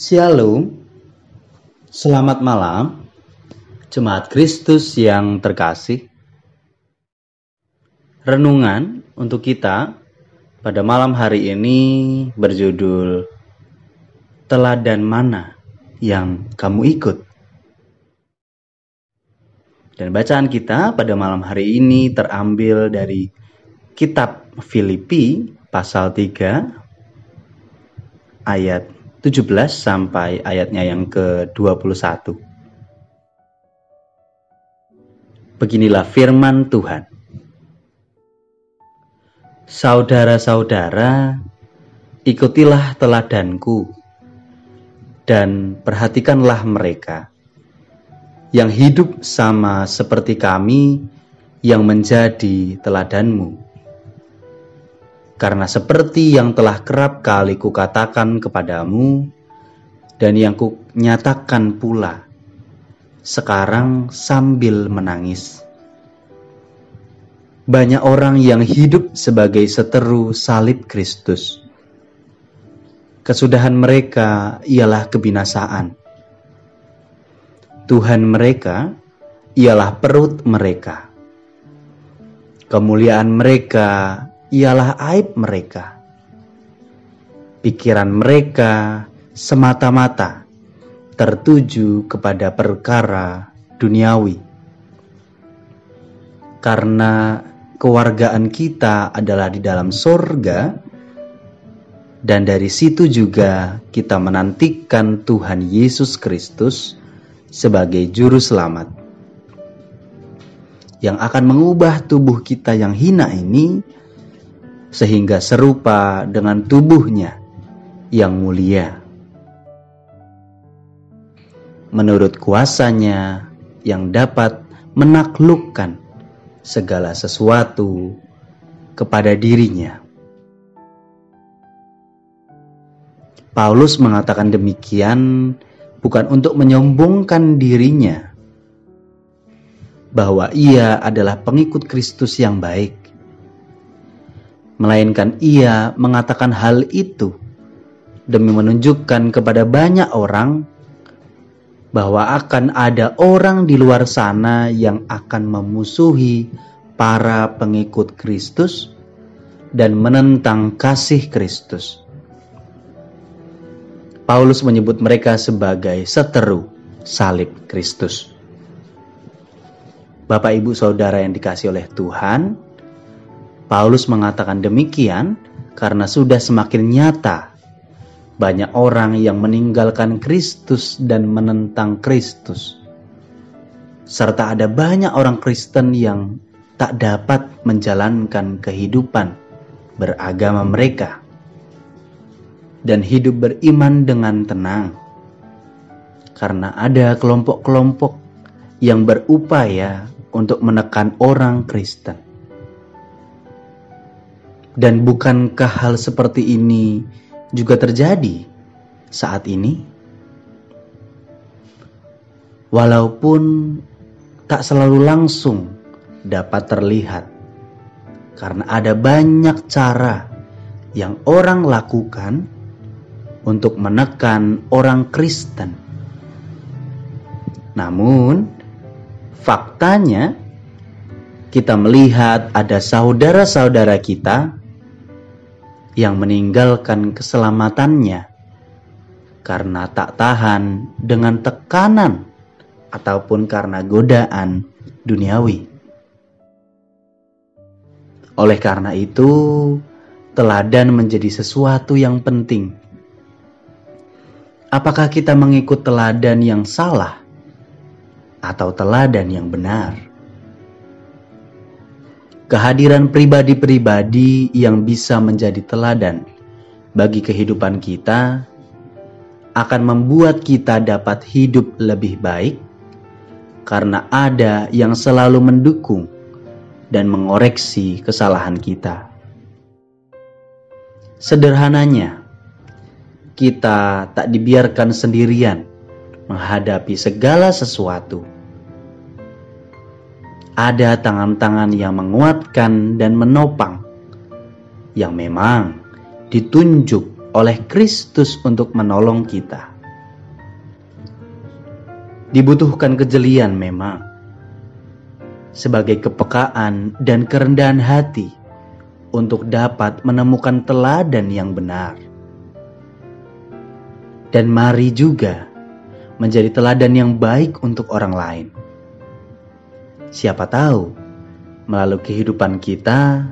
Shalom, selamat malam, jemaat Kristus yang terkasih. Renungan untuk kita pada malam hari ini berjudul Teladan Mana yang Kamu Ikut. Dan bacaan kita pada malam hari ini terambil dari kitab Filipi pasal 3 ayat 17 sampai ayatnya yang ke-21. Beginilah firman Tuhan. Saudara-saudara, ikutilah teladanku dan perhatikanlah mereka yang hidup sama seperti kami yang menjadi teladanmu karena seperti yang telah kerap kali kukatakan kepadamu dan yang kunyatakan pula sekarang sambil menangis. Banyak orang yang hidup sebagai seteru salib Kristus. Kesudahan mereka ialah kebinasaan. Tuhan mereka ialah perut mereka. Kemuliaan mereka ialah aib mereka. Pikiran mereka semata-mata tertuju kepada perkara duniawi. Karena kewargaan kita adalah di dalam sorga, dan dari situ juga kita menantikan Tuhan Yesus Kristus sebagai Juru Selamat yang akan mengubah tubuh kita yang hina ini sehingga serupa dengan tubuhnya yang mulia. Menurut kuasanya yang dapat menaklukkan segala sesuatu kepada dirinya. Paulus mengatakan demikian bukan untuk menyombongkan dirinya bahwa ia adalah pengikut Kristus yang baik, melainkan ia mengatakan hal itu demi menunjukkan kepada banyak orang bahwa akan ada orang di luar sana yang akan memusuhi para pengikut Kristus dan menentang kasih Kristus. Paulus menyebut mereka sebagai seteru salib Kristus. Bapak, ibu, saudara yang dikasih oleh Tuhan, Paulus mengatakan demikian karena sudah semakin nyata banyak orang yang meninggalkan Kristus dan menentang Kristus. Serta ada banyak orang Kristen yang tak dapat menjalankan kehidupan beragama mereka dan hidup beriman dengan tenang. Karena ada kelompok-kelompok yang berupaya untuk menekan orang Kristen. Dan bukankah hal seperti ini juga terjadi saat ini? Walaupun tak selalu langsung dapat terlihat, karena ada banyak cara yang orang lakukan untuk menekan orang Kristen. Namun, faktanya kita melihat ada saudara-saudara kita yang meninggalkan keselamatannya karena tak tahan dengan tekanan ataupun karena godaan duniawi. Oleh karena itu, teladan menjadi sesuatu yang penting. Apakah kita mengikut teladan yang salah atau teladan yang benar? Kehadiran pribadi-pribadi yang bisa menjadi teladan bagi kehidupan kita akan membuat kita dapat hidup lebih baik karena ada yang selalu mendukung dan mengoreksi kesalahan kita. Sederhananya, kita tak dibiarkan sendirian menghadapi segala sesuatu ada tangan-tangan yang menguatkan dan menopang, yang memang ditunjuk oleh Kristus untuk menolong kita. Dibutuhkan kejelian memang, sebagai kepekaan dan kerendahan hati untuk dapat menemukan teladan yang benar. Dan mari juga menjadi teladan yang baik untuk orang lain. Siapa tahu, melalui kehidupan kita,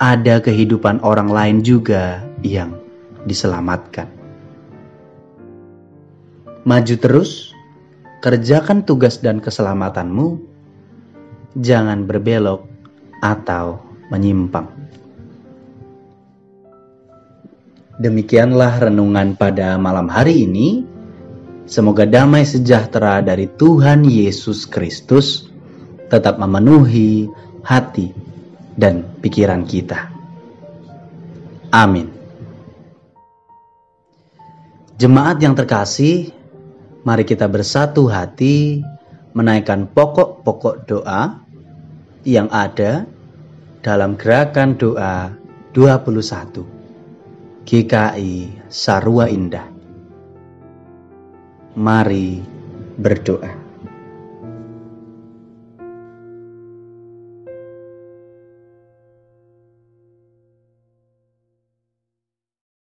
ada kehidupan orang lain juga yang diselamatkan. Maju terus, kerjakan tugas dan keselamatanmu, jangan berbelok atau menyimpang. Demikianlah renungan pada malam hari ini. Semoga damai sejahtera dari Tuhan Yesus Kristus tetap memenuhi hati dan pikiran kita. Amin. Jemaat yang terkasih, Mari kita bersatu hati menaikkan pokok-pokok doa yang ada dalam gerakan doa 21 GKI Sarua Indah. Mari berdoa.